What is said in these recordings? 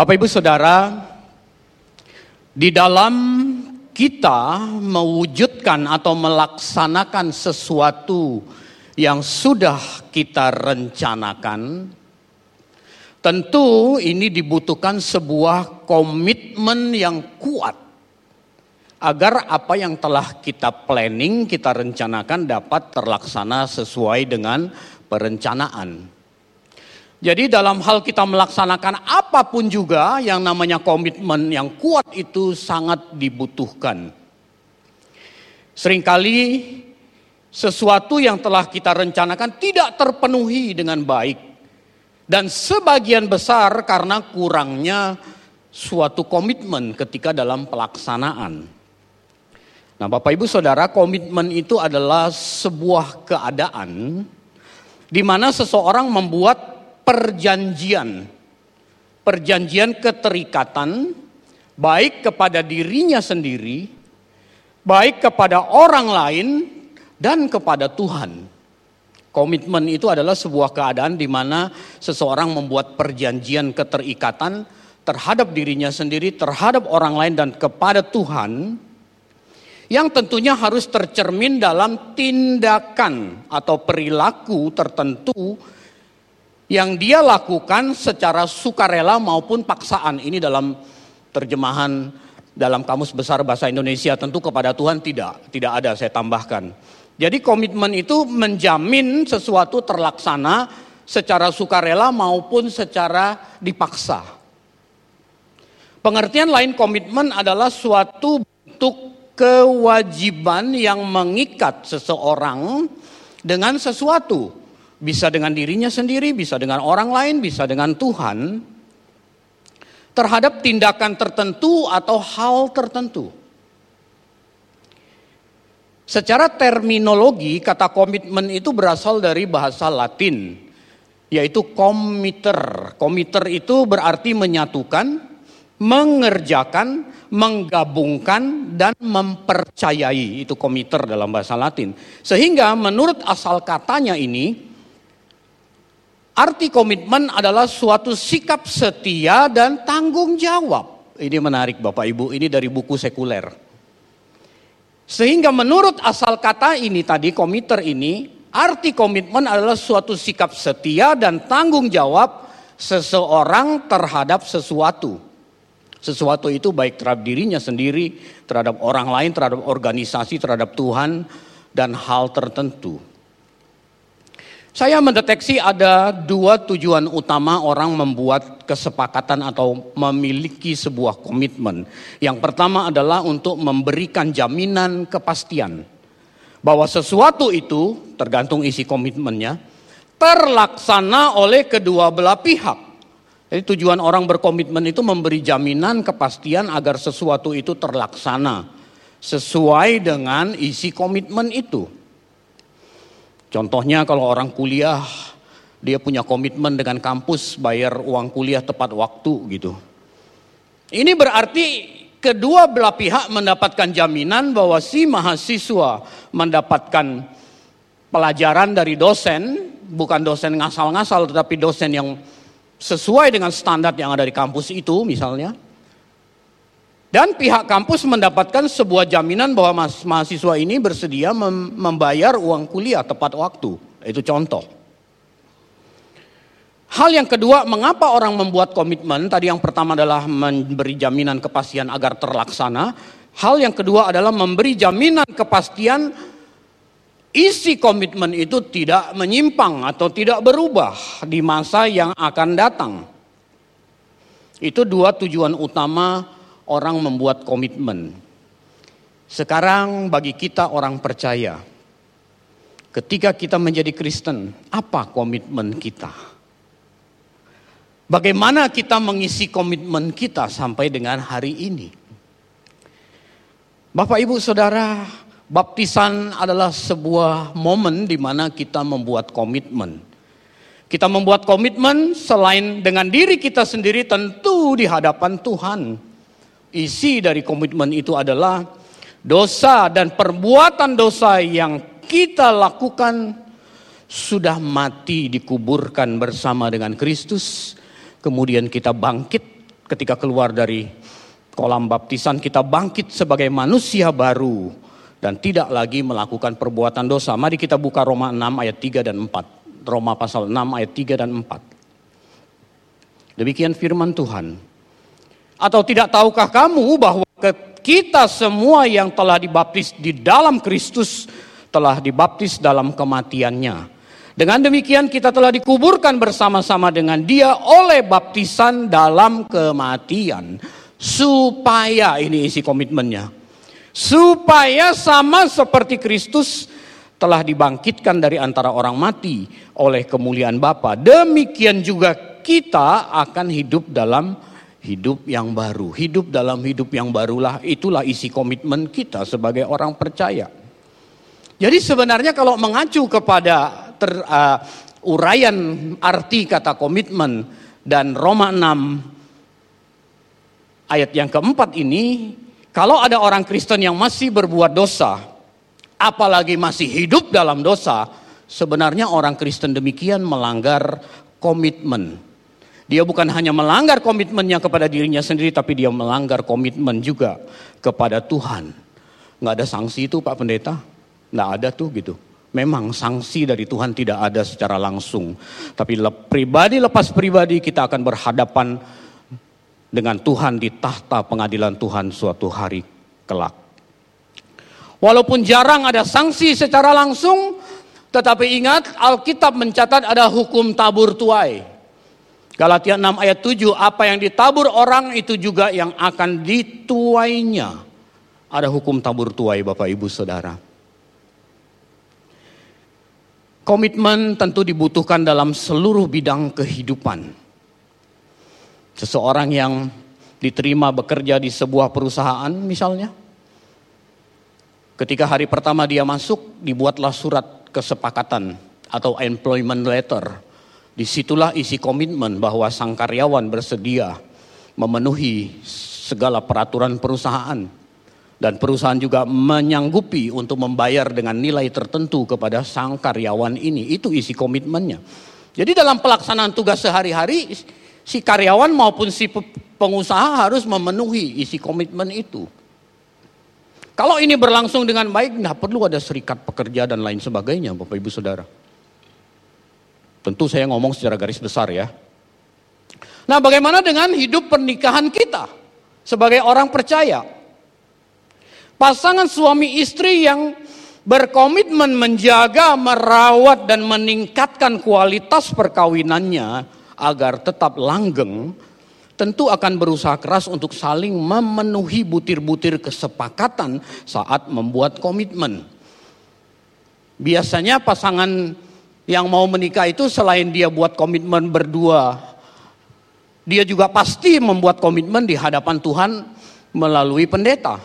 Bapak Ibu Saudara, di dalam kita mewujudkan atau melaksanakan sesuatu yang sudah kita rencanakan, tentu ini dibutuhkan sebuah komitmen yang kuat agar apa yang telah kita planning, kita rencanakan dapat terlaksana sesuai dengan perencanaan. Jadi dalam hal kita melaksanakan apa pun juga yang namanya komitmen yang kuat itu sangat dibutuhkan. Seringkali sesuatu yang telah kita rencanakan tidak terpenuhi dengan baik. Dan sebagian besar karena kurangnya suatu komitmen ketika dalam pelaksanaan. Nah Bapak Ibu Saudara komitmen itu adalah sebuah keadaan di mana seseorang membuat perjanjian. Perjanjian keterikatan baik kepada dirinya sendiri, baik kepada orang lain dan kepada Tuhan. Komitmen itu adalah sebuah keadaan di mana seseorang membuat perjanjian keterikatan terhadap dirinya sendiri, terhadap orang lain dan kepada Tuhan yang tentunya harus tercermin dalam tindakan atau perilaku tertentu yang dia lakukan secara sukarela maupun paksaan. Ini dalam terjemahan dalam kamus besar bahasa Indonesia tentu kepada Tuhan tidak, tidak ada saya tambahkan. Jadi komitmen itu menjamin sesuatu terlaksana secara sukarela maupun secara dipaksa. Pengertian lain komitmen adalah suatu bentuk kewajiban yang mengikat seseorang dengan sesuatu. Bisa dengan dirinya sendiri, bisa dengan orang lain, bisa dengan Tuhan. Terhadap tindakan tertentu atau hal tertentu. Secara terminologi, kata komitmen itu berasal dari bahasa Latin, yaitu komiter. Komiter itu berarti menyatukan, mengerjakan, menggabungkan, dan mempercayai. Itu komiter dalam bahasa Latin. Sehingga menurut asal katanya ini, Arti komitmen adalah suatu sikap setia dan tanggung jawab. Ini menarik Bapak Ibu, ini dari buku sekuler. Sehingga menurut asal kata ini tadi, komiter ini, arti komitmen adalah suatu sikap setia dan tanggung jawab seseorang terhadap sesuatu. Sesuatu itu baik terhadap dirinya sendiri, terhadap orang lain, terhadap organisasi, terhadap Tuhan, dan hal tertentu. Saya mendeteksi ada dua tujuan utama orang membuat kesepakatan atau memiliki sebuah komitmen. Yang pertama adalah untuk memberikan jaminan kepastian bahwa sesuatu itu, tergantung isi komitmennya, terlaksana oleh kedua belah pihak. Jadi tujuan orang berkomitmen itu memberi jaminan kepastian agar sesuatu itu terlaksana sesuai dengan isi komitmen itu. Contohnya kalau orang kuliah dia punya komitmen dengan kampus bayar uang kuliah tepat waktu gitu. Ini berarti kedua belah pihak mendapatkan jaminan bahwa si mahasiswa mendapatkan pelajaran dari dosen, bukan dosen ngasal-ngasal tetapi dosen yang sesuai dengan standar yang ada di kampus itu misalnya. Dan pihak kampus mendapatkan sebuah jaminan bahwa mahasiswa ini bersedia membayar uang kuliah tepat waktu. Itu contoh. Hal yang kedua, mengapa orang membuat komitmen? Tadi yang pertama adalah memberi jaminan kepastian agar terlaksana. Hal yang kedua adalah memberi jaminan kepastian isi komitmen itu tidak menyimpang atau tidak berubah di masa yang akan datang. Itu dua tujuan utama orang membuat komitmen. Sekarang bagi kita orang percaya, ketika kita menjadi Kristen, apa komitmen kita? Bagaimana kita mengisi komitmen kita sampai dengan hari ini? Bapak, ibu, saudara, baptisan adalah sebuah momen di mana kita membuat komitmen. Kita membuat komitmen selain dengan diri kita sendiri, tentu di hadapan Tuhan. Isi dari komitmen itu adalah dosa dan perbuatan dosa yang kita lakukan sudah mati dikuburkan bersama dengan Kristus. Kemudian kita bangkit ketika keluar dari kolam baptisan kita bangkit sebagai manusia baru dan tidak lagi melakukan perbuatan dosa. Mari kita buka Roma 6 ayat 3 dan 4. Roma pasal 6 ayat 3 dan 4. Demikian firman Tuhan. Atau tidak tahukah kamu bahwa kita semua yang telah dibaptis di dalam Kristus telah dibaptis dalam kematiannya. Dengan demikian kita telah dikuburkan bersama-sama dengan dia oleh baptisan dalam kematian. Supaya, ini isi komitmennya. Supaya sama seperti Kristus telah dibangkitkan dari antara orang mati oleh kemuliaan Bapa. Demikian juga kita akan hidup dalam hidup yang baru. Hidup dalam hidup yang barulah itulah isi komitmen kita sebagai orang percaya. Jadi sebenarnya kalau mengacu kepada ter, uh, uraian arti kata komitmen dan Roma 6 ayat yang keempat ini, kalau ada orang Kristen yang masih berbuat dosa, apalagi masih hidup dalam dosa, sebenarnya orang Kristen demikian melanggar komitmen. Dia bukan hanya melanggar komitmennya kepada dirinya sendiri, tapi dia melanggar komitmen juga kepada Tuhan. Nggak ada sanksi itu Pak Pendeta? Nggak ada tuh gitu. Memang sanksi dari Tuhan tidak ada secara langsung. Tapi pribadi lepas pribadi kita akan berhadapan dengan Tuhan di tahta pengadilan Tuhan suatu hari kelak. Walaupun jarang ada sanksi secara langsung, tetapi ingat Alkitab mencatat ada hukum tabur tuai. Galatia 6 ayat 7, apa yang ditabur orang itu juga yang akan dituainya. Ada hukum tabur tuai Bapak Ibu Saudara. Komitmen tentu dibutuhkan dalam seluruh bidang kehidupan. Seseorang yang diterima bekerja di sebuah perusahaan misalnya. Ketika hari pertama dia masuk, dibuatlah surat kesepakatan atau employment letter. Di situlah isi komitmen bahwa sang karyawan bersedia memenuhi segala peraturan perusahaan dan perusahaan juga menyanggupi untuk membayar dengan nilai tertentu kepada sang karyawan ini. Itu isi komitmennya. Jadi dalam pelaksanaan tugas sehari-hari, si karyawan maupun si pengusaha harus memenuhi isi komitmen itu. Kalau ini berlangsung dengan baik, nggak perlu ada serikat pekerja dan lain sebagainya, Bapak Ibu Saudara. Tentu saya ngomong secara garis besar ya. Nah bagaimana dengan hidup pernikahan kita sebagai orang percaya? Pasangan suami istri yang berkomitmen menjaga, merawat dan meningkatkan kualitas perkawinannya agar tetap langgeng, tentu akan berusaha keras untuk saling memenuhi butir-butir kesepakatan saat membuat komitmen. Biasanya pasangan yang mau menikah itu selain dia buat komitmen berdua, dia juga pasti membuat komitmen di hadapan Tuhan melalui pendeta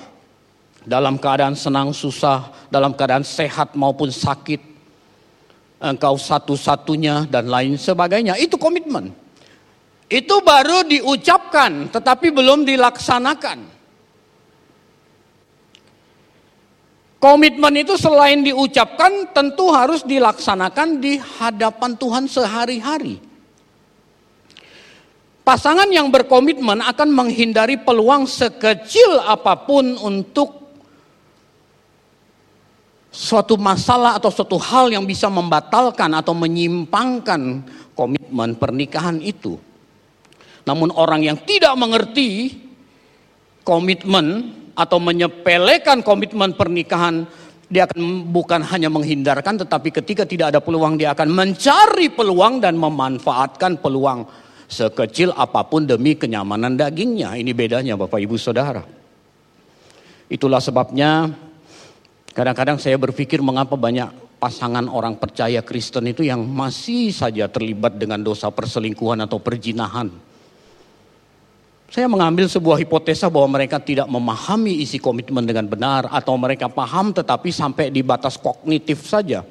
dalam keadaan senang susah, dalam keadaan sehat maupun sakit, engkau satu-satunya dan lain sebagainya. Itu komitmen. Itu baru diucapkan tetapi belum dilaksanakan. Komitmen itu selain diucapkan tentu harus dilaksanakan di hadapan Tuhan sehari-hari. Pasangan yang berkomitmen akan menghindari peluang sekecil apa pun untuk suatu masalah atau suatu hal yang bisa membatalkan atau menyimpangkan komitmen pernikahan itu. Namun orang yang tidak mengerti komitmen atau menyepelekan komitmen pernikahan, dia akan bukan hanya menghindarkan tetapi ketika tidak ada peluang dia akan mencari peluang dan memanfaatkan peluang sekecil apa pun demi kenyamanan dagingnya. Ini bedanya Bapak Ibu Saudara. Itulah sebabnya Kadang-kadang saya berpikir mengapa banyak pasangan orang percaya Kristen itu yang masih saja terlibat dengan dosa perselingkuhan atau perjinahan. Saya mengambil sebuah hipotesa bahwa mereka tidak memahami isi komitmen dengan benar atau mereka paham tetapi sampai di batas kognitif saja.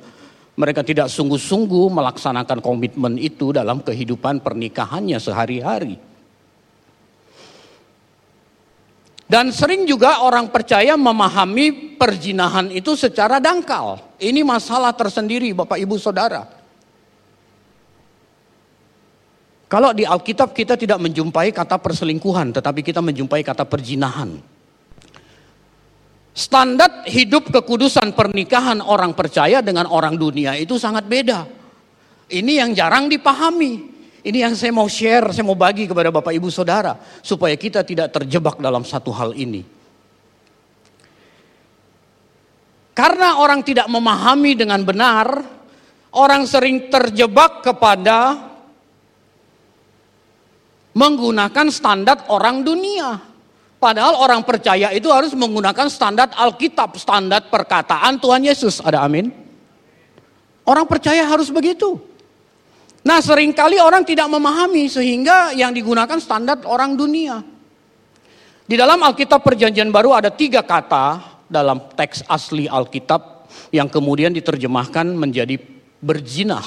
Mereka tidak sungguh-sungguh melaksanakan komitmen itu dalam kehidupan pernikahannya sehari-hari. Dan sering juga orang percaya memahami perjinahan itu secara dangkal. Ini masalah tersendiri Bapak Ibu Saudara. Kalau di Alkitab kita tidak menjumpai kata perselingkuhan, tetapi kita menjumpai kata perjinahan. Standar hidup kekudusan pernikahan orang percaya dengan orang dunia itu sangat beda. Ini yang jarang dipahami. Ini yang saya mau share, saya mau bagi kepada Bapak Ibu Saudara. Supaya kita tidak terjebak dalam satu hal ini. Karena orang tidak memahami dengan benar, orang sering terjebak kepada menggunakan standar orang dunia. Padahal orang percaya itu harus menggunakan standar Alkitab, standar perkataan Tuhan Yesus. Ada amin? Orang percaya harus begitu. Nah sering kali orang tidak memahami sehingga yang digunakan standar orang dunia. Di dalam Alkitab perjanjian baru ada tiga kata dalam teks asli Alkitab yang kemudian diterjemahkan menjadi berjinah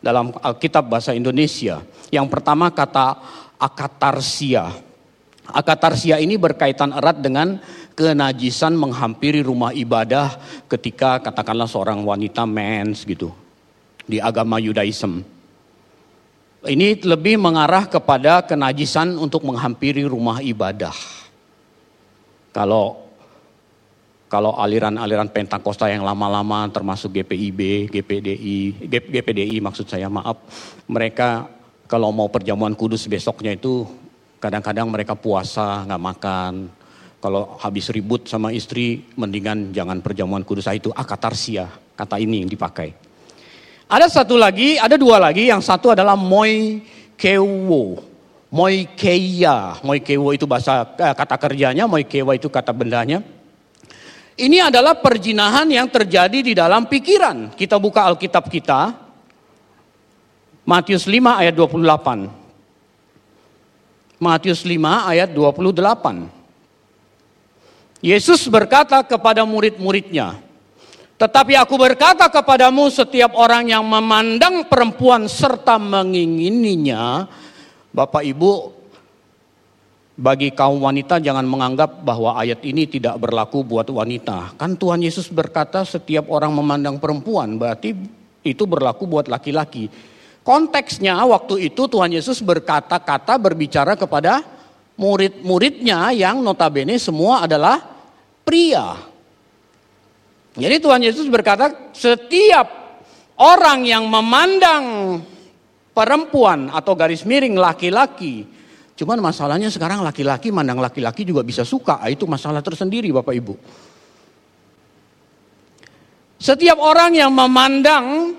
dalam Alkitab bahasa Indonesia. Yang pertama kata akatarsia. Akatarsia ini berkaitan erat dengan kenajisan menghampiri rumah ibadah ketika katakanlah seorang wanita mens gitu di agama Yudaism. Ini lebih mengarah kepada kenajisan untuk menghampiri rumah ibadah. Kalau kalau aliran-aliran Pentakosta yang lama-lama termasuk GPIB, GPDI, GPDI maksud saya maaf, mereka kalau mau perjamuan kudus besoknya itu kadang-kadang mereka puasa nggak makan. Kalau habis ribut sama istri, mendingan jangan perjamuan kudus. Ah, itu akatarsia, kata ini yang dipakai. Ada satu lagi, ada dua lagi. Yang satu adalah moi kewo. Moi keya. Moi kewo itu bahasa eh, kata kerjanya, moi kewa itu kata bendanya. Ini adalah perjinahan yang terjadi di dalam pikiran. Kita buka Alkitab kita. Matius 5 ayat 28. Matius 5 ayat 28. Yesus berkata kepada murid-muridnya, tetapi aku berkata kepadamu setiap orang yang memandang perempuan serta mengingininya, Bapak Ibu bagi kaum wanita jangan menganggap bahwa ayat ini tidak berlaku buat wanita. Kan Tuhan Yesus berkata setiap orang memandang perempuan, berarti itu berlaku buat laki-laki. Konteksnya waktu itu Tuhan Yesus berkata-kata berbicara kepada murid-muridnya yang notabene semua adalah pria. Jadi Tuhan Yesus berkata setiap orang yang memandang perempuan atau garis miring laki-laki Cuman masalahnya sekarang laki-laki mandang laki-laki juga bisa suka. Ah, itu masalah tersendiri Bapak Ibu. Setiap orang yang memandang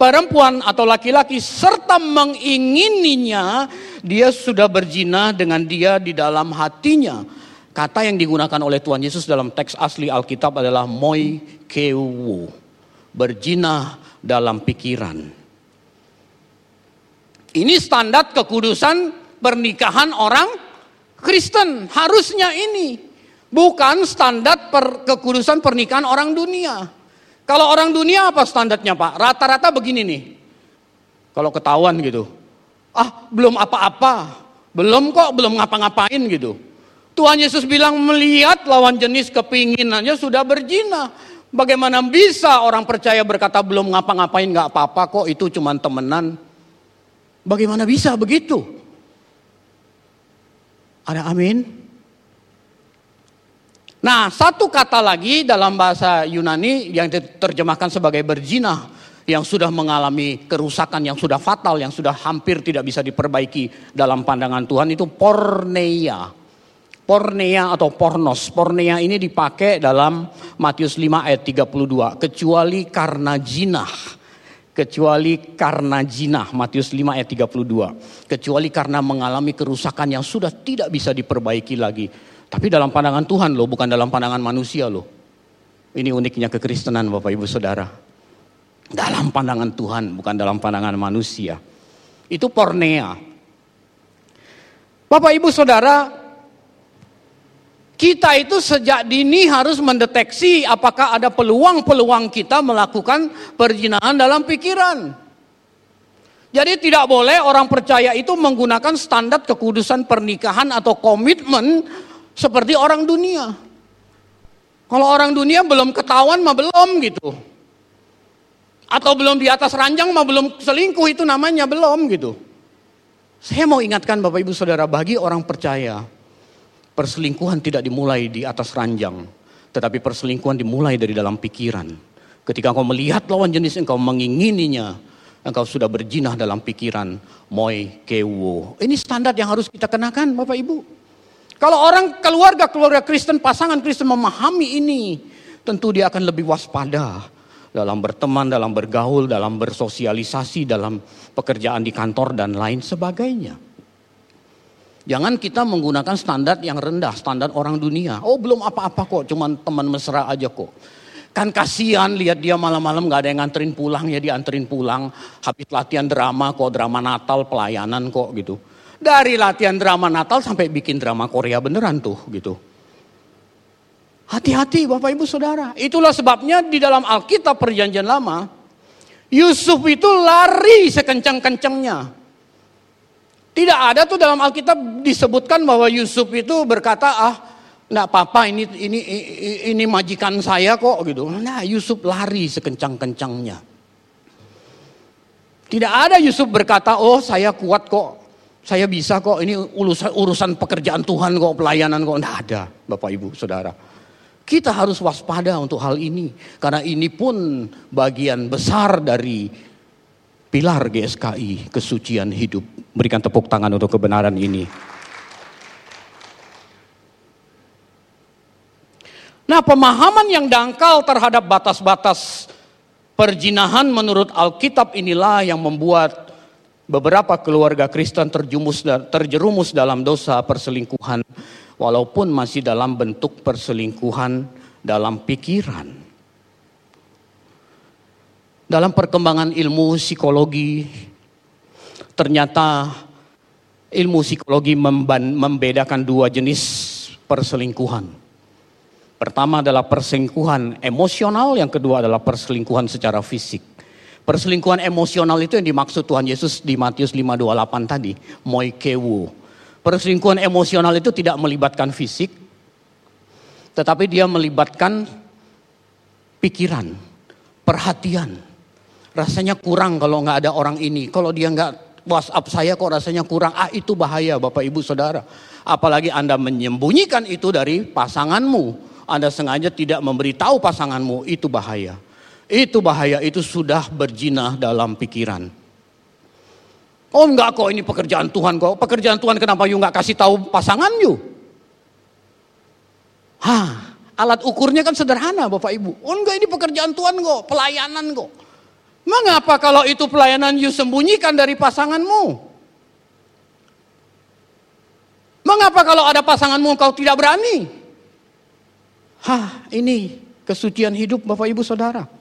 perempuan atau laki-laki serta mengingininya, dia sudah berzina dengan dia di dalam hatinya. Kata yang digunakan oleh Tuhan Yesus dalam teks asli Alkitab adalah moi kewu. Berzina dalam pikiran. Ini standar kekudusan pernikahan orang Kristen. Harusnya ini. Bukan standar per, kekudusan pernikahan orang dunia. Kalau orang dunia apa standarnya Pak? Rata-rata begini nih. Kalau ketahuan gitu. Ah belum apa-apa. Belum kok, belum ngapa-ngapain gitu. Tuhan Yesus bilang melihat lawan jenis kepinginannya sudah berzina. Bagaimana bisa orang percaya berkata belum ngapa-ngapain nggak apa-apa kok itu cuma temenan. Bagaimana bisa begitu? Ada amin? Nah, satu kata lagi dalam bahasa Yunani yang diterjemahkan sebagai berzina yang sudah mengalami kerusakan yang sudah fatal, yang sudah hampir tidak bisa diperbaiki dalam pandangan Tuhan itu porneia. Pornea atau pornos. Pornea ini dipakai dalam Matius 5 ayat 32. Kecuali karena jinah kecuali karena jinah Matius 5 ayat 32 kecuali karena mengalami kerusakan yang sudah tidak bisa diperbaiki lagi tapi dalam pandangan Tuhan loh bukan dalam pandangan manusia loh. Ini uniknya kekristenan Bapak Ibu Saudara. Dalam pandangan Tuhan bukan dalam pandangan manusia. Itu pornea. Bapak Ibu Saudara kita itu sejak dini harus mendeteksi apakah ada peluang-peluang kita melakukan perjinahan dalam pikiran. Jadi tidak boleh orang percaya itu menggunakan standar kekudusan pernikahan atau komitmen seperti orang dunia. Kalau orang dunia belum ketahuan mah belum gitu. Atau belum di atas ranjang mah belum selingkuh itu namanya belum gitu. Saya mau ingatkan Bapak Ibu Saudara, bagi orang percaya, perselingkuhan tidak dimulai di atas ranjang, tetapi perselingkuhan dimulai dari dalam pikiran. Ketika engkau melihat lawan jenis engkau mengingininya, engkau sudah berjinah dalam pikiran, moi kewo. Ini standar yang harus kita kenakan Bapak Ibu. Kalau orang keluarga-keluarga Kristen, pasangan Kristen memahami ini, tentu dia akan lebih waspada dalam berteman, dalam bergaul, dalam bersosialisasi, dalam pekerjaan di kantor dan lain sebagainya. Jangan kita menggunakan standar yang rendah, standar orang dunia. Oh belum apa-apa kok, cuman teman mesra aja kok. Kan kasihan lihat dia malam-malam gak ada yang nganterin pulang, ya dianterin pulang. Habis latihan drama kok, drama Natal, pelayanan kok gitu. Dari latihan drama Natal sampai bikin drama Korea beneran tuh gitu. Hati-hati Bapak Ibu Saudara. Itulah sebabnya di dalam Alkitab perjanjian lama, Yusuf itu lari sekencang-kencangnya. Tidak ada tuh dalam Alkitab disebutkan bahwa Yusuf itu berkata, ah enggak apa-apa ini, ini, ini, majikan saya kok gitu. Nah Yusuf lari sekencang-kencangnya. Tidak ada Yusuf berkata, oh saya kuat kok. Saya bisa kok, ini urusan, urusan pekerjaan Tuhan kok, pelayanan kok. Tidak ada Bapak Ibu Saudara. Kita harus waspada untuk hal ini. Karena ini pun bagian besar dari pilar GSKI, kesucian hidup. Berikan tepuk tangan untuk kebenaran ini. Nah pemahaman yang dangkal terhadap batas-batas perjinahan menurut Alkitab inilah yang membuat beberapa keluarga Kristen terjumus, terjerumus dalam dosa perselingkuhan walaupun masih dalam bentuk perselingkuhan dalam pikiran. Dalam perkembangan ilmu psikologi, ternyata ilmu psikologi membedakan dua jenis perselingkuhan. Pertama adalah perselingkuhan emosional, yang kedua adalah perselingkuhan secara fisik. Perselingkuhan emosional itu yang dimaksud Tuhan Yesus di Matius 528 tadi, moikewu, Perselingkuhan emosional itu tidak melibatkan fisik, tetapi dia melibatkan pikiran, perhatian. Rasanya kurang kalau nggak ada orang ini. Kalau dia nggak WhatsApp saya kok rasanya kurang. Ah itu bahaya Bapak Ibu Saudara. Apalagi Anda menyembunyikan itu dari pasanganmu. Anda sengaja tidak memberitahu pasanganmu itu bahaya. Itu bahaya, itu sudah berjinah dalam pikiran. Oh enggak kok ini pekerjaan Tuhan kok. Pekerjaan Tuhan kenapa you enggak kasih tahu pasangan you? Hah, alat ukurnya kan sederhana Bapak Ibu. Oh enggak ini pekerjaan Tuhan kok, pelayanan kok. Mengapa kalau itu pelayanan you sembunyikan dari pasanganmu? Mengapa kalau ada pasanganmu kau tidak berani? Hah, ini kesucian hidup Bapak Ibu Saudara.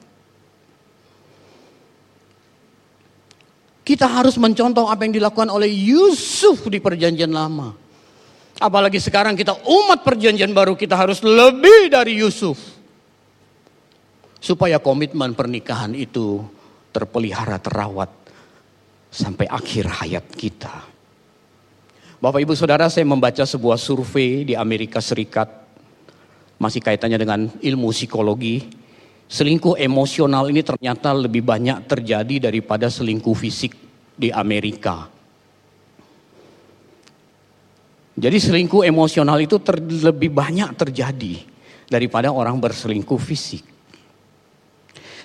Kita harus mencontoh apa yang dilakukan oleh Yusuf di perjanjian lama. Apalagi sekarang kita umat perjanjian baru kita harus lebih dari Yusuf. Supaya komitmen pernikahan itu terpelihara, terawat sampai akhir hayat kita. Bapak Ibu Saudara saya membaca sebuah survei di Amerika Serikat. Masih kaitannya dengan ilmu psikologi Selingkuh emosional ini ternyata lebih banyak terjadi daripada selingkuh fisik di Amerika. Jadi selingkuh emosional itu ter, lebih banyak terjadi daripada orang berselingkuh fisik.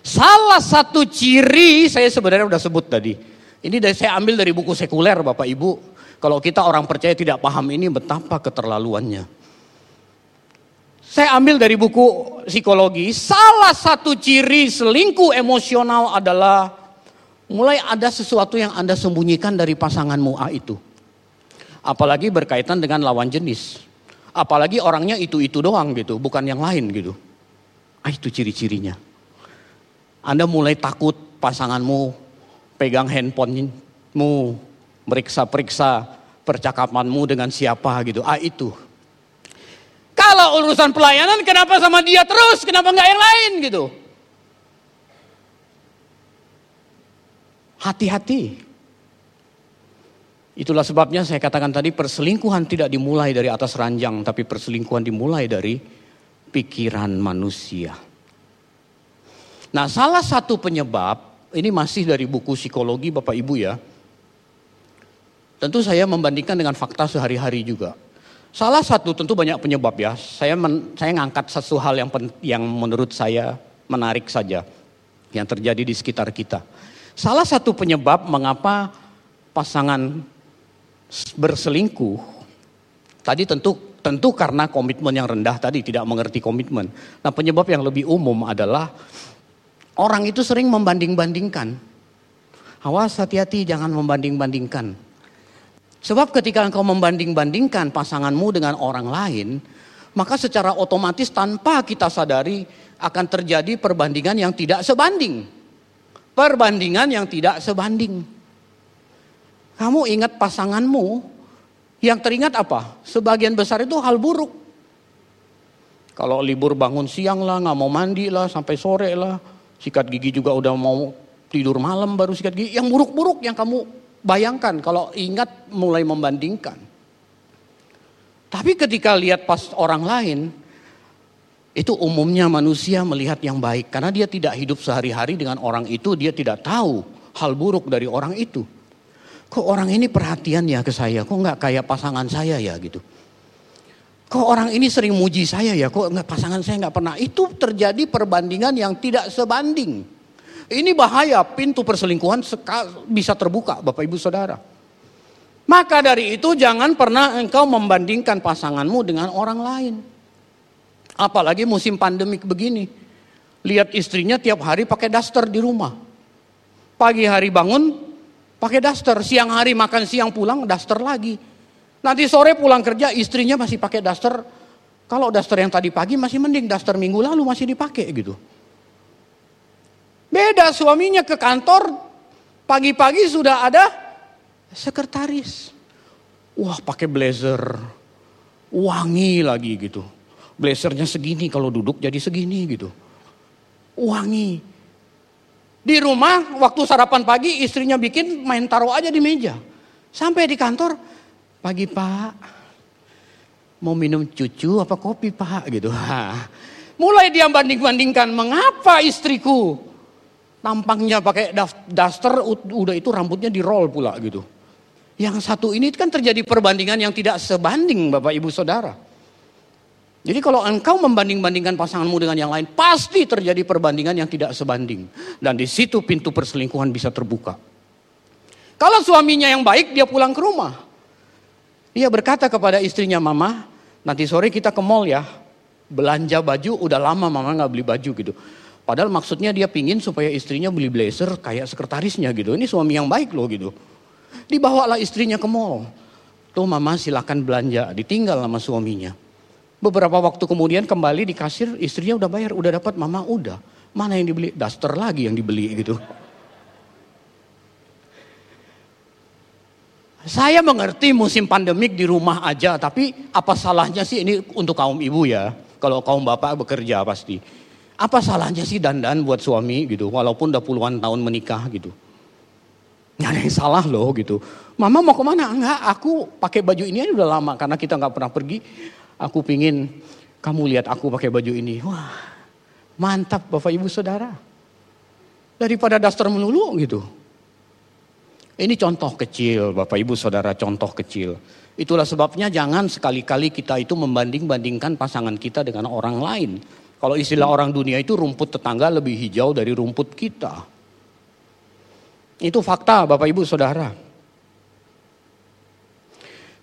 Salah satu ciri saya sebenarnya sudah sebut tadi. Ini dari saya ambil dari buku sekuler Bapak Ibu. Kalau kita orang percaya tidak paham ini betapa keterlaluannya. Saya ambil dari buku psikologi, salah satu ciri selingkuh emosional adalah mulai ada sesuatu yang Anda sembunyikan dari pasanganmu A itu. Apalagi berkaitan dengan lawan jenis. Apalagi orangnya itu-itu doang gitu, bukan yang lain gitu. Ah itu ciri-cirinya. Anda mulai takut pasanganmu pegang handphonemu, meriksa-periksa percakapanmu dengan siapa gitu. Ah itu kalau urusan pelayanan kenapa sama dia terus, kenapa nggak yang lain gitu. Hati-hati. Itulah sebabnya saya katakan tadi perselingkuhan tidak dimulai dari atas ranjang, tapi perselingkuhan dimulai dari pikiran manusia. Nah salah satu penyebab, ini masih dari buku psikologi Bapak Ibu ya. Tentu saya membandingkan dengan fakta sehari-hari juga. Salah satu tentu banyak penyebab ya. Saya men, saya ngangkat satu hal yang pen, yang menurut saya menarik saja yang terjadi di sekitar kita. Salah satu penyebab mengapa pasangan berselingkuh tadi tentu tentu karena komitmen yang rendah tadi tidak mengerti komitmen. Nah, penyebab yang lebih umum adalah orang itu sering membanding-bandingkan. Awas hati-hati jangan membanding-bandingkan. Sebab ketika engkau membanding-bandingkan pasanganmu dengan orang lain, maka secara otomatis tanpa kita sadari akan terjadi perbandingan yang tidak sebanding. Perbandingan yang tidak sebanding. Kamu ingat pasanganmu, yang teringat apa? Sebagian besar itu hal buruk. Kalau libur bangun siang lah, nggak mau mandi lah, sampai sore lah. Sikat gigi juga udah mau tidur malam baru sikat gigi. Yang buruk-buruk yang kamu Bayangkan kalau ingat mulai membandingkan. Tapi ketika lihat pas orang lain, itu umumnya manusia melihat yang baik. Karena dia tidak hidup sehari-hari dengan orang itu, dia tidak tahu hal buruk dari orang itu. Kok orang ini perhatian ya ke saya, kok nggak kayak pasangan saya ya gitu. Kok orang ini sering muji saya ya, kok nggak pasangan saya nggak pernah. Itu terjadi perbandingan yang tidak sebanding. Ini bahaya, pintu perselingkuhan bisa terbuka Bapak Ibu Saudara. Maka dari itu jangan pernah engkau membandingkan pasanganmu dengan orang lain. Apalagi musim pandemik begini. Lihat istrinya tiap hari pakai daster di rumah. Pagi hari bangun pakai daster, siang hari makan siang pulang daster lagi. Nanti sore pulang kerja istrinya masih pakai daster. Kalau daster yang tadi pagi masih mending, daster minggu lalu masih dipakai gitu. Beda suaminya ke kantor, pagi-pagi sudah ada sekretaris. Wah pakai blazer, wangi lagi gitu. Blazernya segini kalau duduk jadi segini gitu. Wangi. Di rumah waktu sarapan pagi istrinya bikin main taruh aja di meja. Sampai di kantor, pagi pak, mau minum cucu apa kopi pak gitu. Mulai dia banding-bandingkan, mengapa istriku tampangnya pakai daster, udah itu rambutnya di roll pula gitu. Yang satu ini kan terjadi perbandingan yang tidak sebanding Bapak Ibu Saudara. Jadi kalau engkau membanding-bandingkan pasanganmu dengan yang lain, pasti terjadi perbandingan yang tidak sebanding. Dan di situ pintu perselingkuhan bisa terbuka. Kalau suaminya yang baik, dia pulang ke rumah. Dia berkata kepada istrinya, Mama, nanti sore kita ke mall ya. Belanja baju, udah lama mama nggak beli baju gitu. Padahal maksudnya dia pingin supaya istrinya beli blazer kayak sekretarisnya gitu. Ini suami yang baik loh gitu. Dibawalah istrinya ke mall. Tuh mama silakan belanja. Ditinggal sama suaminya. Beberapa waktu kemudian kembali di kasir istrinya udah bayar. Udah dapat mama udah. Mana yang dibeli? Daster lagi yang dibeli gitu. Saya mengerti musim pandemik di rumah aja. Tapi apa salahnya sih ini untuk kaum ibu ya. Kalau kaum bapak bekerja pasti. Apa salahnya sih dandan buat suami gitu, walaupun udah puluhan tahun menikah gitu. Nggak ada yang salah loh gitu. Mama mau ke mana? Enggak, aku pakai baju ini aja udah lama karena kita nggak pernah pergi. Aku pingin kamu lihat aku pakai baju ini. Wah, mantap Bapak Ibu Saudara. Daripada daster melulu gitu. Ini contoh kecil Bapak Ibu Saudara, contoh kecil. Itulah sebabnya jangan sekali-kali kita itu membanding-bandingkan pasangan kita dengan orang lain. Kalau istilah orang dunia itu rumput tetangga lebih hijau dari rumput kita. Itu fakta Bapak Ibu Saudara.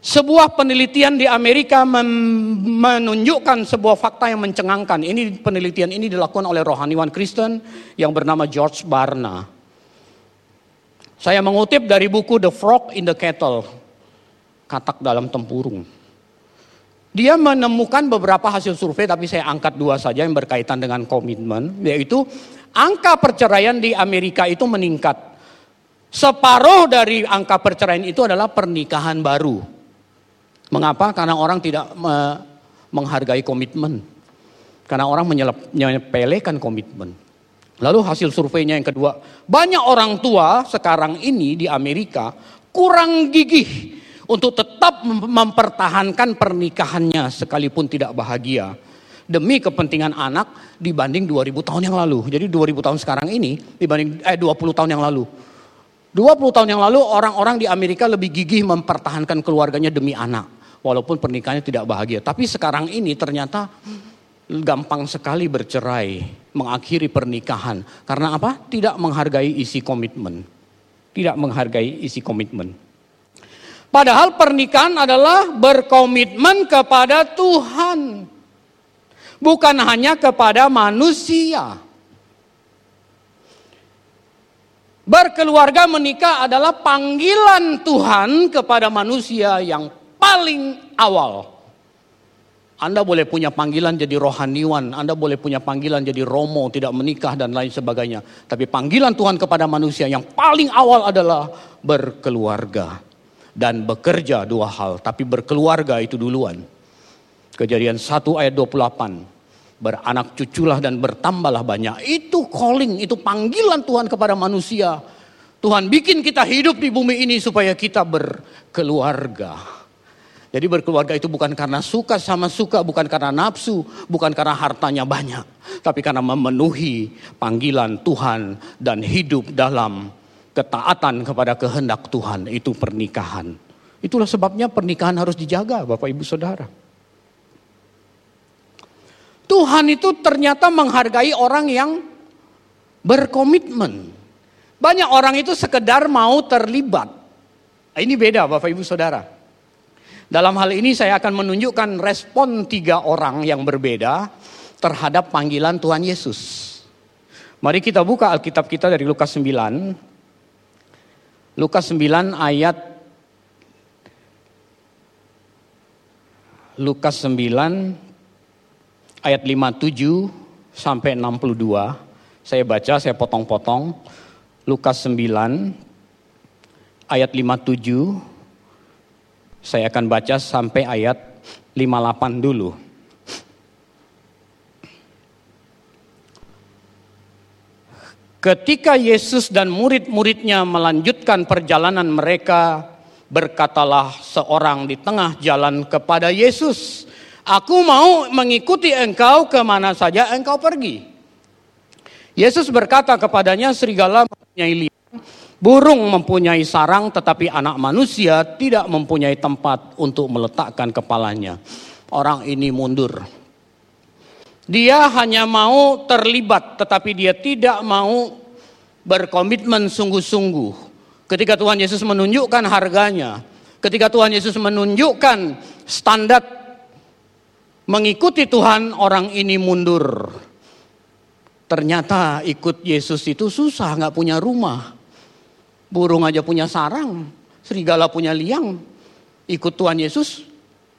Sebuah penelitian di Amerika menunjukkan sebuah fakta yang mencengangkan. Ini penelitian ini dilakukan oleh rohaniwan Kristen yang bernama George Barna. Saya mengutip dari buku The Frog in the Kettle. Katak dalam tempurung. Dia menemukan beberapa hasil survei, tapi saya angkat dua saja yang berkaitan dengan komitmen, yaitu angka perceraian di Amerika itu meningkat. Separuh dari angka perceraian itu adalah pernikahan baru. Mengapa? Karena orang tidak me menghargai komitmen. Karena orang menyepelekan komitmen. Lalu hasil surveinya yang kedua, banyak orang tua sekarang ini di Amerika kurang gigih untuk tetap mempertahankan pernikahannya sekalipun tidak bahagia demi kepentingan anak dibanding 2000 tahun yang lalu. Jadi 2000 tahun sekarang ini dibanding eh 20 tahun yang lalu. 20 tahun yang lalu orang-orang di Amerika lebih gigih mempertahankan keluarganya demi anak. Walaupun pernikahannya tidak bahagia. Tapi sekarang ini ternyata gampang sekali bercerai, mengakhiri pernikahan. Karena apa? Tidak menghargai isi komitmen. Tidak menghargai isi komitmen. Padahal pernikahan adalah berkomitmen kepada Tuhan. Bukan hanya kepada manusia. Berkeluarga menikah adalah panggilan Tuhan kepada manusia yang paling awal. Anda boleh punya panggilan jadi rohaniwan, Anda boleh punya panggilan jadi romo, tidak menikah dan lain sebagainya. Tapi panggilan Tuhan kepada manusia yang paling awal adalah berkeluarga. Dan bekerja dua hal, tapi berkeluarga itu duluan. Kejadian 1 ayat 28 beranak cuculah dan bertambahlah banyak. Itu calling, itu panggilan Tuhan kepada manusia. Tuhan bikin kita hidup di bumi ini supaya kita berkeluarga. Jadi berkeluarga itu bukan karena suka sama suka, bukan karena nafsu, bukan karena hartanya banyak. Tapi karena memenuhi panggilan Tuhan dan hidup dalam ketaatan kepada kehendak Tuhan. Itu pernikahan. Itulah sebabnya pernikahan harus dijaga Bapak Ibu Saudara. Tuhan itu ternyata menghargai orang yang berkomitmen. Banyak orang itu sekedar mau terlibat. Ini beda Bapak Ibu Saudara. Dalam hal ini saya akan menunjukkan respon tiga orang yang berbeda terhadap panggilan Tuhan Yesus. Mari kita buka Alkitab kita dari Lukas 9. Lukas 9 ayat Lukas 9 ayat 57 sampai 62. Saya baca, saya potong-potong. Lukas 9 ayat 57 saya akan baca sampai ayat 58 dulu. Ketika Yesus dan murid-muridnya melanjutkan perjalanan mereka, berkatalah seorang di tengah jalan kepada Yesus, Aku mau mengikuti engkau ke mana saja engkau pergi. Yesus berkata kepadanya, serigala mempunyai liang, burung mempunyai sarang, tetapi anak manusia tidak mempunyai tempat untuk meletakkan kepalanya. Orang ini mundur. Dia hanya mau terlibat, tetapi dia tidak mau berkomitmen sungguh-sungguh. Ketika Tuhan Yesus menunjukkan harganya, ketika Tuhan Yesus menunjukkan standar Mengikuti Tuhan orang ini mundur. Ternyata ikut Yesus itu susah, nggak punya rumah. Burung aja punya sarang, serigala punya liang. Ikut Tuhan Yesus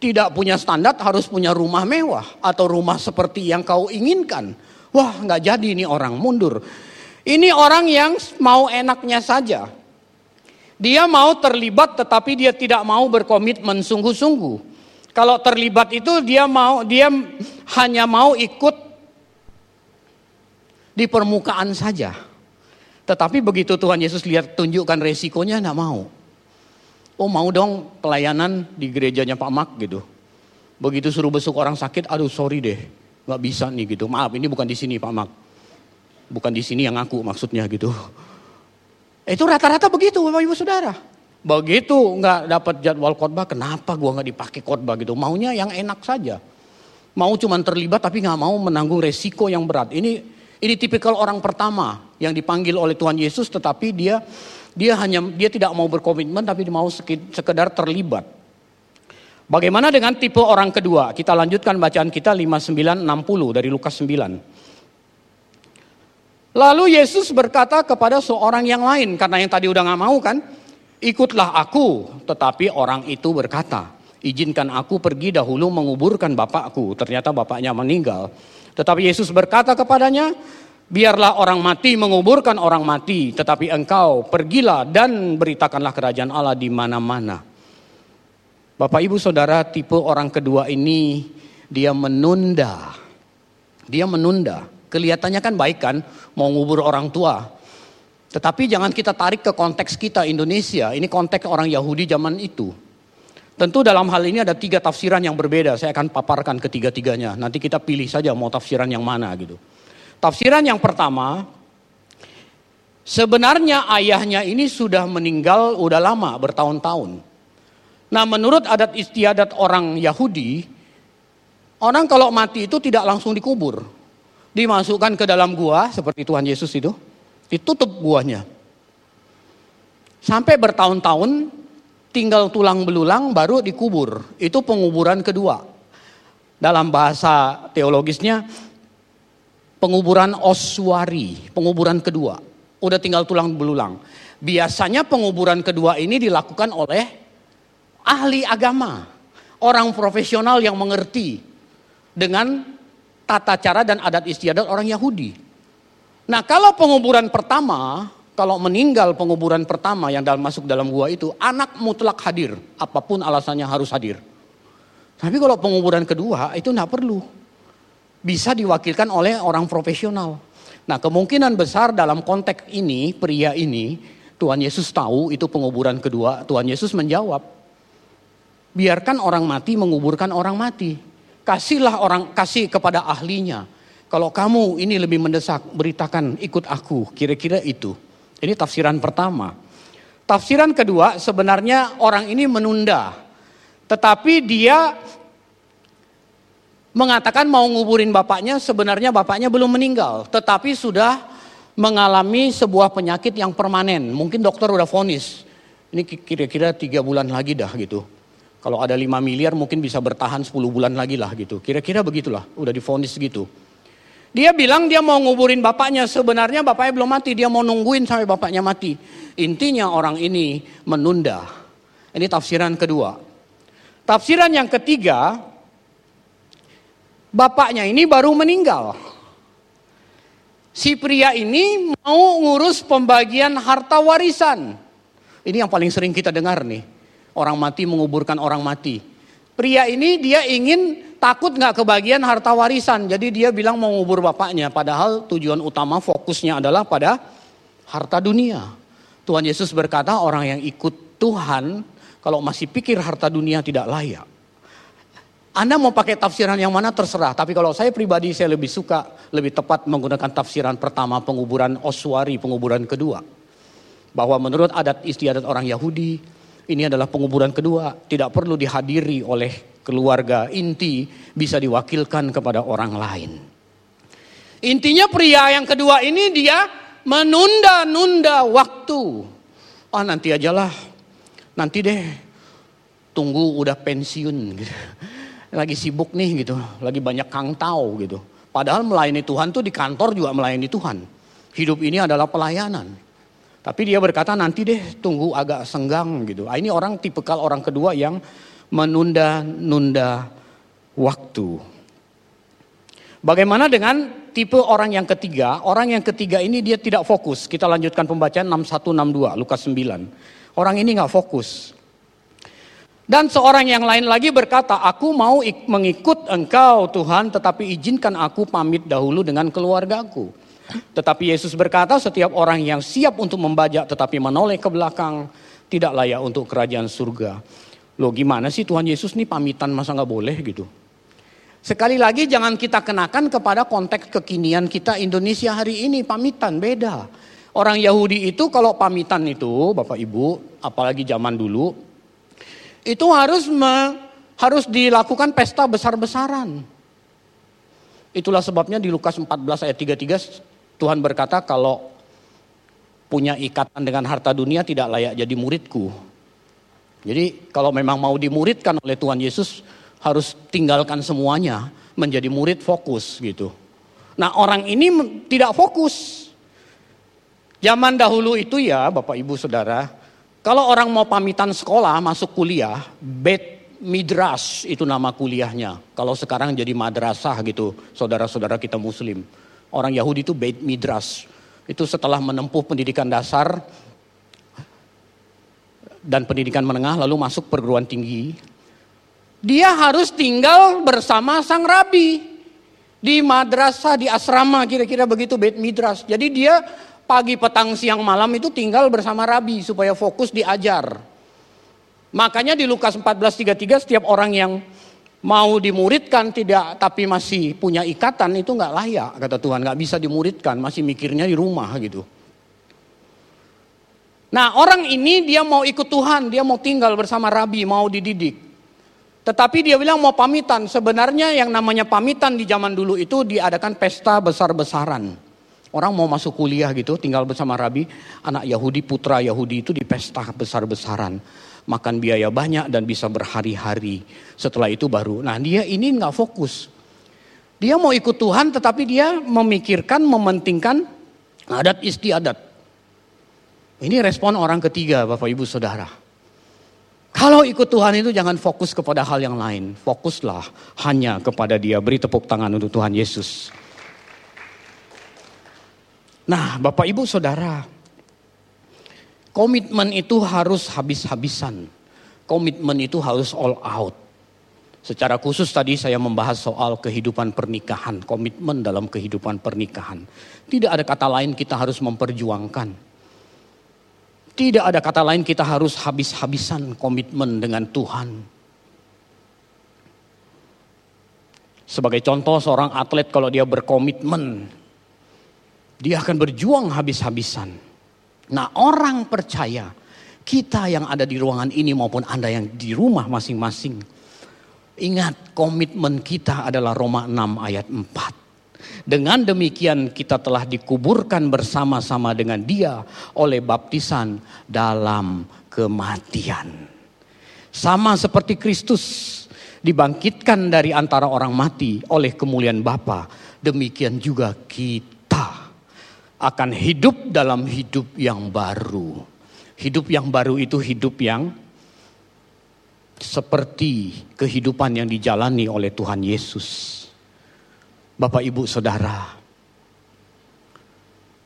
tidak punya standar harus punya rumah mewah atau rumah seperti yang kau inginkan. Wah nggak jadi ini orang mundur. Ini orang yang mau enaknya saja. Dia mau terlibat tetapi dia tidak mau berkomitmen sungguh-sungguh. Kalau terlibat itu dia mau dia hanya mau ikut di permukaan saja. Tetapi begitu Tuhan Yesus lihat tunjukkan resikonya enggak mau. Oh mau dong pelayanan di gerejanya Pak Mak gitu. Begitu suruh besuk orang sakit, aduh sorry deh, nggak bisa nih gitu. Maaf ini bukan di sini Pak Mak, bukan di sini yang aku maksudnya gitu. Itu rata-rata begitu Bapak Ibu Saudara. Begitu nggak dapat jadwal khotbah, kenapa gua nggak dipakai khotbah gitu? Maunya yang enak saja. Mau cuma terlibat tapi nggak mau menanggung resiko yang berat. Ini ini tipikal orang pertama yang dipanggil oleh Tuhan Yesus, tetapi dia dia hanya dia tidak mau berkomitmen tapi mau sekedar terlibat. Bagaimana dengan tipe orang kedua? Kita lanjutkan bacaan kita 5960 dari Lukas 9. Lalu Yesus berkata kepada seorang yang lain, karena yang tadi udah nggak mau kan, ikutlah aku. Tetapi orang itu berkata, izinkan aku pergi dahulu menguburkan bapakku. Ternyata bapaknya meninggal. Tetapi Yesus berkata kepadanya, biarlah orang mati menguburkan orang mati. Tetapi engkau pergilah dan beritakanlah kerajaan Allah di mana-mana. Bapak ibu saudara tipe orang kedua ini dia menunda. Dia menunda. Kelihatannya kan baik kan, mau ngubur orang tua. Tetapi jangan kita tarik ke konteks kita Indonesia. Ini konteks orang Yahudi zaman itu. Tentu dalam hal ini ada tiga tafsiran yang berbeda. Saya akan paparkan ketiga-tiganya. Nanti kita pilih saja mau tafsiran yang mana gitu. Tafsiran yang pertama, Sebenarnya ayahnya ini sudah meninggal udah lama, bertahun-tahun. Nah menurut adat istiadat orang Yahudi, orang kalau mati itu tidak langsung dikubur. Dimasukkan ke dalam gua seperti Tuhan Yesus itu, ditutup guanya. Sampai bertahun-tahun tinggal tulang belulang baru dikubur. Itu penguburan kedua. Dalam bahasa teologisnya penguburan oswari, penguburan kedua udah tinggal tulang belulang. Biasanya penguburan kedua ini dilakukan oleh ahli agama, orang profesional yang mengerti dengan tata cara dan adat istiadat orang Yahudi. Nah, kalau penguburan pertama, kalau meninggal penguburan pertama yang dalam masuk dalam gua itu, anak mutlak hadir, apa pun alasannya harus hadir. Tapi kalau penguburan kedua itu tidak perlu. Bisa diwakilkan oleh orang profesional. Nah kemungkinan besar dalam konteks ini, pria ini, Tuhan Yesus tahu itu penguburan kedua, Tuhan Yesus menjawab, biarkan orang mati menguburkan orang mati. Kasihlah orang, kasih kepada ahlinya. Kalau kamu ini lebih mendesak, beritakan ikut aku, kira-kira itu. Ini tafsiran pertama. Tafsiran kedua, sebenarnya orang ini menunda. Tetapi dia mengatakan mau nguburin bapaknya, sebenarnya bapaknya belum meninggal, tetapi sudah mengalami sebuah penyakit yang permanen. Mungkin dokter udah vonis, ini kira-kira tiga bulan lagi dah gitu. Kalau ada 5 miliar mungkin bisa bertahan 10 bulan lagi lah gitu. Kira-kira begitulah, udah divonis gitu. Dia bilang dia mau nguburin bapaknya, sebenarnya bapaknya belum mati, dia mau nungguin sampai bapaknya mati. Intinya orang ini menunda. Ini tafsiran kedua. Tafsiran yang ketiga, bapaknya ini baru meninggal. Si pria ini mau ngurus pembagian harta warisan. Ini yang paling sering kita dengar nih. Orang mati menguburkan orang mati. Pria ini dia ingin takut nggak kebagian harta warisan. Jadi dia bilang mau ngubur bapaknya. Padahal tujuan utama fokusnya adalah pada harta dunia. Tuhan Yesus berkata orang yang ikut Tuhan kalau masih pikir harta dunia tidak layak. Anda mau pakai tafsiran yang mana terserah. Tapi kalau saya pribadi saya lebih suka, lebih tepat menggunakan tafsiran pertama penguburan Oswari, penguburan kedua. Bahwa menurut adat istiadat orang Yahudi, ini adalah penguburan kedua. Tidak perlu dihadiri oleh keluarga inti, bisa diwakilkan kepada orang lain. Intinya pria yang kedua ini dia menunda-nunda waktu. Ah nanti ajalah, nanti deh, tunggu udah pensiun gitu lagi sibuk nih gitu, lagi banyak kang tahu gitu. Padahal melayani Tuhan tuh di kantor juga melayani Tuhan. Hidup ini adalah pelayanan. Tapi dia berkata nanti deh tunggu agak senggang gitu. Ah, ini orang tipikal orang kedua yang menunda-nunda waktu. Bagaimana dengan tipe orang yang ketiga? Orang yang ketiga ini dia tidak fokus. Kita lanjutkan pembacaan 6162 Lukas 9. Orang ini nggak fokus. Dan seorang yang lain lagi berkata, aku mau mengikut engkau Tuhan, tetapi izinkan aku pamit dahulu dengan keluargaku. Tetapi Yesus berkata, setiap orang yang siap untuk membajak tetapi menoleh ke belakang, tidak layak untuk kerajaan surga. Loh gimana sih Tuhan Yesus nih pamitan masa nggak boleh gitu. Sekali lagi jangan kita kenakan kepada konteks kekinian kita Indonesia hari ini, pamitan beda. Orang Yahudi itu kalau pamitan itu, Bapak Ibu, apalagi zaman dulu, itu harus me, harus dilakukan pesta besar-besaran. Itulah sebabnya di Lukas 14 ayat 33 Tuhan berkata kalau punya ikatan dengan harta dunia tidak layak jadi muridku. Jadi kalau memang mau dimuridkan oleh Tuhan Yesus harus tinggalkan semuanya menjadi murid fokus gitu. Nah orang ini tidak fokus. Zaman dahulu itu ya Bapak Ibu Saudara, kalau orang mau pamitan sekolah, masuk kuliah, bed midras itu nama kuliahnya. Kalau sekarang jadi madrasah gitu, saudara-saudara kita muslim. Orang Yahudi itu bed midras. Itu setelah menempuh pendidikan dasar dan pendidikan menengah lalu masuk perguruan tinggi. Dia harus tinggal bersama sang rabi di madrasah, di asrama kira-kira begitu bed midras. Jadi dia pagi, petang, siang, malam itu tinggal bersama Rabi supaya fokus diajar. Makanya di Lukas 14:33 setiap orang yang mau dimuridkan tidak tapi masih punya ikatan itu nggak layak kata Tuhan nggak bisa dimuridkan masih mikirnya di rumah gitu. Nah orang ini dia mau ikut Tuhan, dia mau tinggal bersama Rabi, mau dididik. Tetapi dia bilang mau pamitan. Sebenarnya yang namanya pamitan di zaman dulu itu diadakan pesta besar-besaran. Orang mau masuk kuliah gitu, tinggal bersama Rabi, anak Yahudi, putra Yahudi itu di pesta besar-besaran. Makan biaya banyak dan bisa berhari-hari. Setelah itu baru, nah dia ini nggak fokus. Dia mau ikut Tuhan tetapi dia memikirkan, mementingkan adat istiadat. Ini respon orang ketiga Bapak Ibu Saudara. Kalau ikut Tuhan itu jangan fokus kepada hal yang lain. Fokuslah hanya kepada dia. Beri tepuk tangan untuk Tuhan Yesus. Nah Bapak Ibu Saudara. Komitmen itu harus habis-habisan. Komitmen itu harus all out. Secara khusus tadi saya membahas soal kehidupan pernikahan. Komitmen dalam kehidupan pernikahan. Tidak ada kata lain kita harus memperjuangkan tidak ada kata lain kita harus habis-habisan komitmen dengan Tuhan. Sebagai contoh seorang atlet kalau dia berkomitmen, dia akan berjuang habis-habisan. Nah orang percaya, kita yang ada di ruangan ini maupun Anda yang di rumah masing-masing. Ingat komitmen kita adalah Roma 6 ayat 4. Dengan demikian kita telah dikuburkan bersama-sama dengan dia oleh baptisan dalam kematian. Sama seperti Kristus dibangkitkan dari antara orang mati oleh kemuliaan Bapa, demikian juga kita akan hidup dalam hidup yang baru. Hidup yang baru itu hidup yang seperti kehidupan yang dijalani oleh Tuhan Yesus. Bapak Ibu Saudara,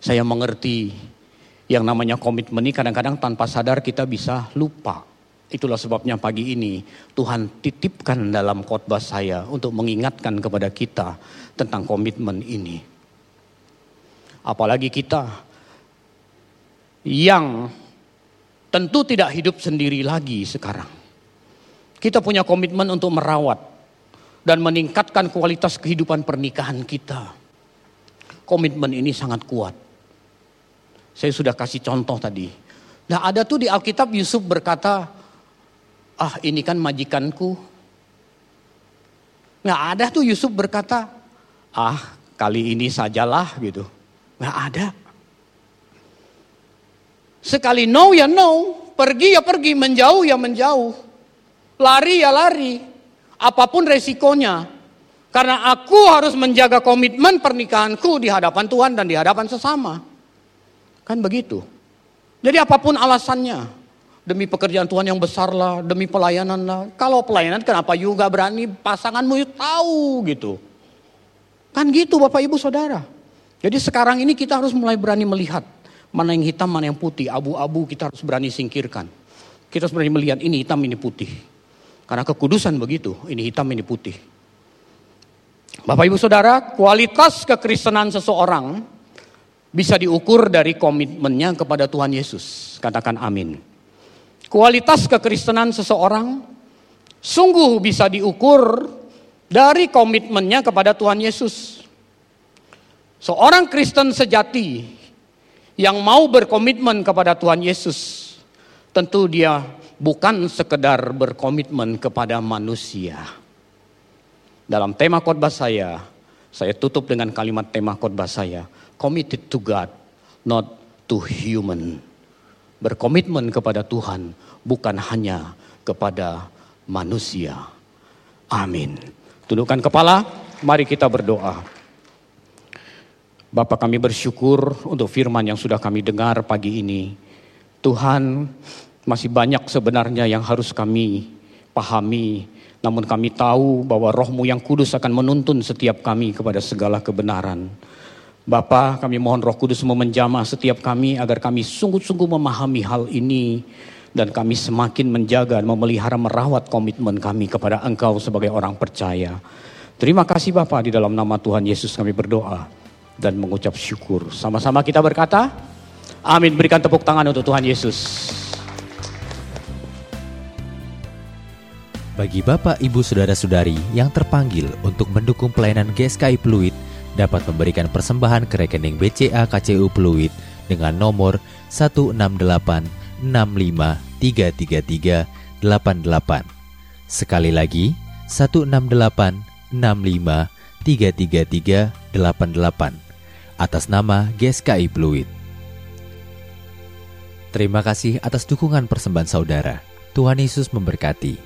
saya mengerti yang namanya komitmen ini kadang-kadang tanpa sadar kita bisa lupa. Itulah sebabnya pagi ini Tuhan titipkan dalam khotbah saya untuk mengingatkan kepada kita tentang komitmen ini. Apalagi kita yang tentu tidak hidup sendiri lagi sekarang. Kita punya komitmen untuk merawat dan meningkatkan kualitas kehidupan pernikahan kita. Komitmen ini sangat kuat. Saya sudah kasih contoh tadi. Nah ada tuh di Alkitab Yusuf berkata, ah ini kan majikanku. Nggak ada tuh Yusuf berkata, ah kali ini sajalah gitu. Nggak ada. Sekali no ya no, pergi ya pergi, menjauh ya menjauh. Lari ya lari. Apa pun resikonya. Karena aku harus menjaga komitmen pernikahanku di hadapan Tuhan dan di hadapan sesama. Kan begitu. Jadi apa pun alasannya. Demi pekerjaan Tuhan yang besar lah, demi pelayanan lah. Kalau pelayanan kenapa juga berani pasanganmu tahu gitu. Kan gitu Bapak Ibu Saudara. Jadi sekarang ini kita harus mulai berani melihat. Mana yang hitam, mana yang putih. Abu-abu kita harus berani singkirkan. Kita harus berani melihat ini hitam, ini putih. Karena kekudusan begitu, ini hitam ini putih. Bapak Ibu Saudara, kualitas kekristenan seseorang bisa diukur dari komitmennya kepada Tuhan Yesus. Katakan amin. Kualitas kekristenan seseorang sungguh bisa diukur dari komitmennya kepada Tuhan Yesus. Seorang Kristen sejati yang mau berkomitmen kepada Tuhan Yesus, tentu dia bukan sekedar berkomitmen kepada manusia. Dalam tema khotbah saya, saya tutup dengan kalimat tema khotbah saya, committed to God, not to human. Berkomitmen kepada Tuhan, bukan hanya kepada manusia. Amin. Tundukkan kepala, mari kita berdoa. Bapak kami bersyukur untuk firman yang sudah kami dengar pagi ini. Tuhan, masih banyak sebenarnya yang harus kami pahami. Namun kami tahu bahwa rohmu yang kudus akan menuntun setiap kami kepada segala kebenaran. Bapa, kami mohon roh kudus memenjamah setiap kami agar kami sungguh-sungguh memahami hal ini. Dan kami semakin menjaga, memelihara, merawat komitmen kami kepada engkau sebagai orang percaya. Terima kasih Bapak di dalam nama Tuhan Yesus kami berdoa dan mengucap syukur. Sama-sama kita berkata, amin. Berikan tepuk tangan untuk Tuhan Yesus. Bagi Bapak, Ibu, Saudara-saudari yang terpanggil untuk mendukung pelayanan GSKI Pluit dapat memberikan persembahan ke rekening BCA KCU Pluit dengan nomor 168 65 333 88. Sekali lagi 168 65 333 88 atas nama GSKI Fluid. Terima kasih atas dukungan persembahan saudara. Tuhan Yesus memberkati.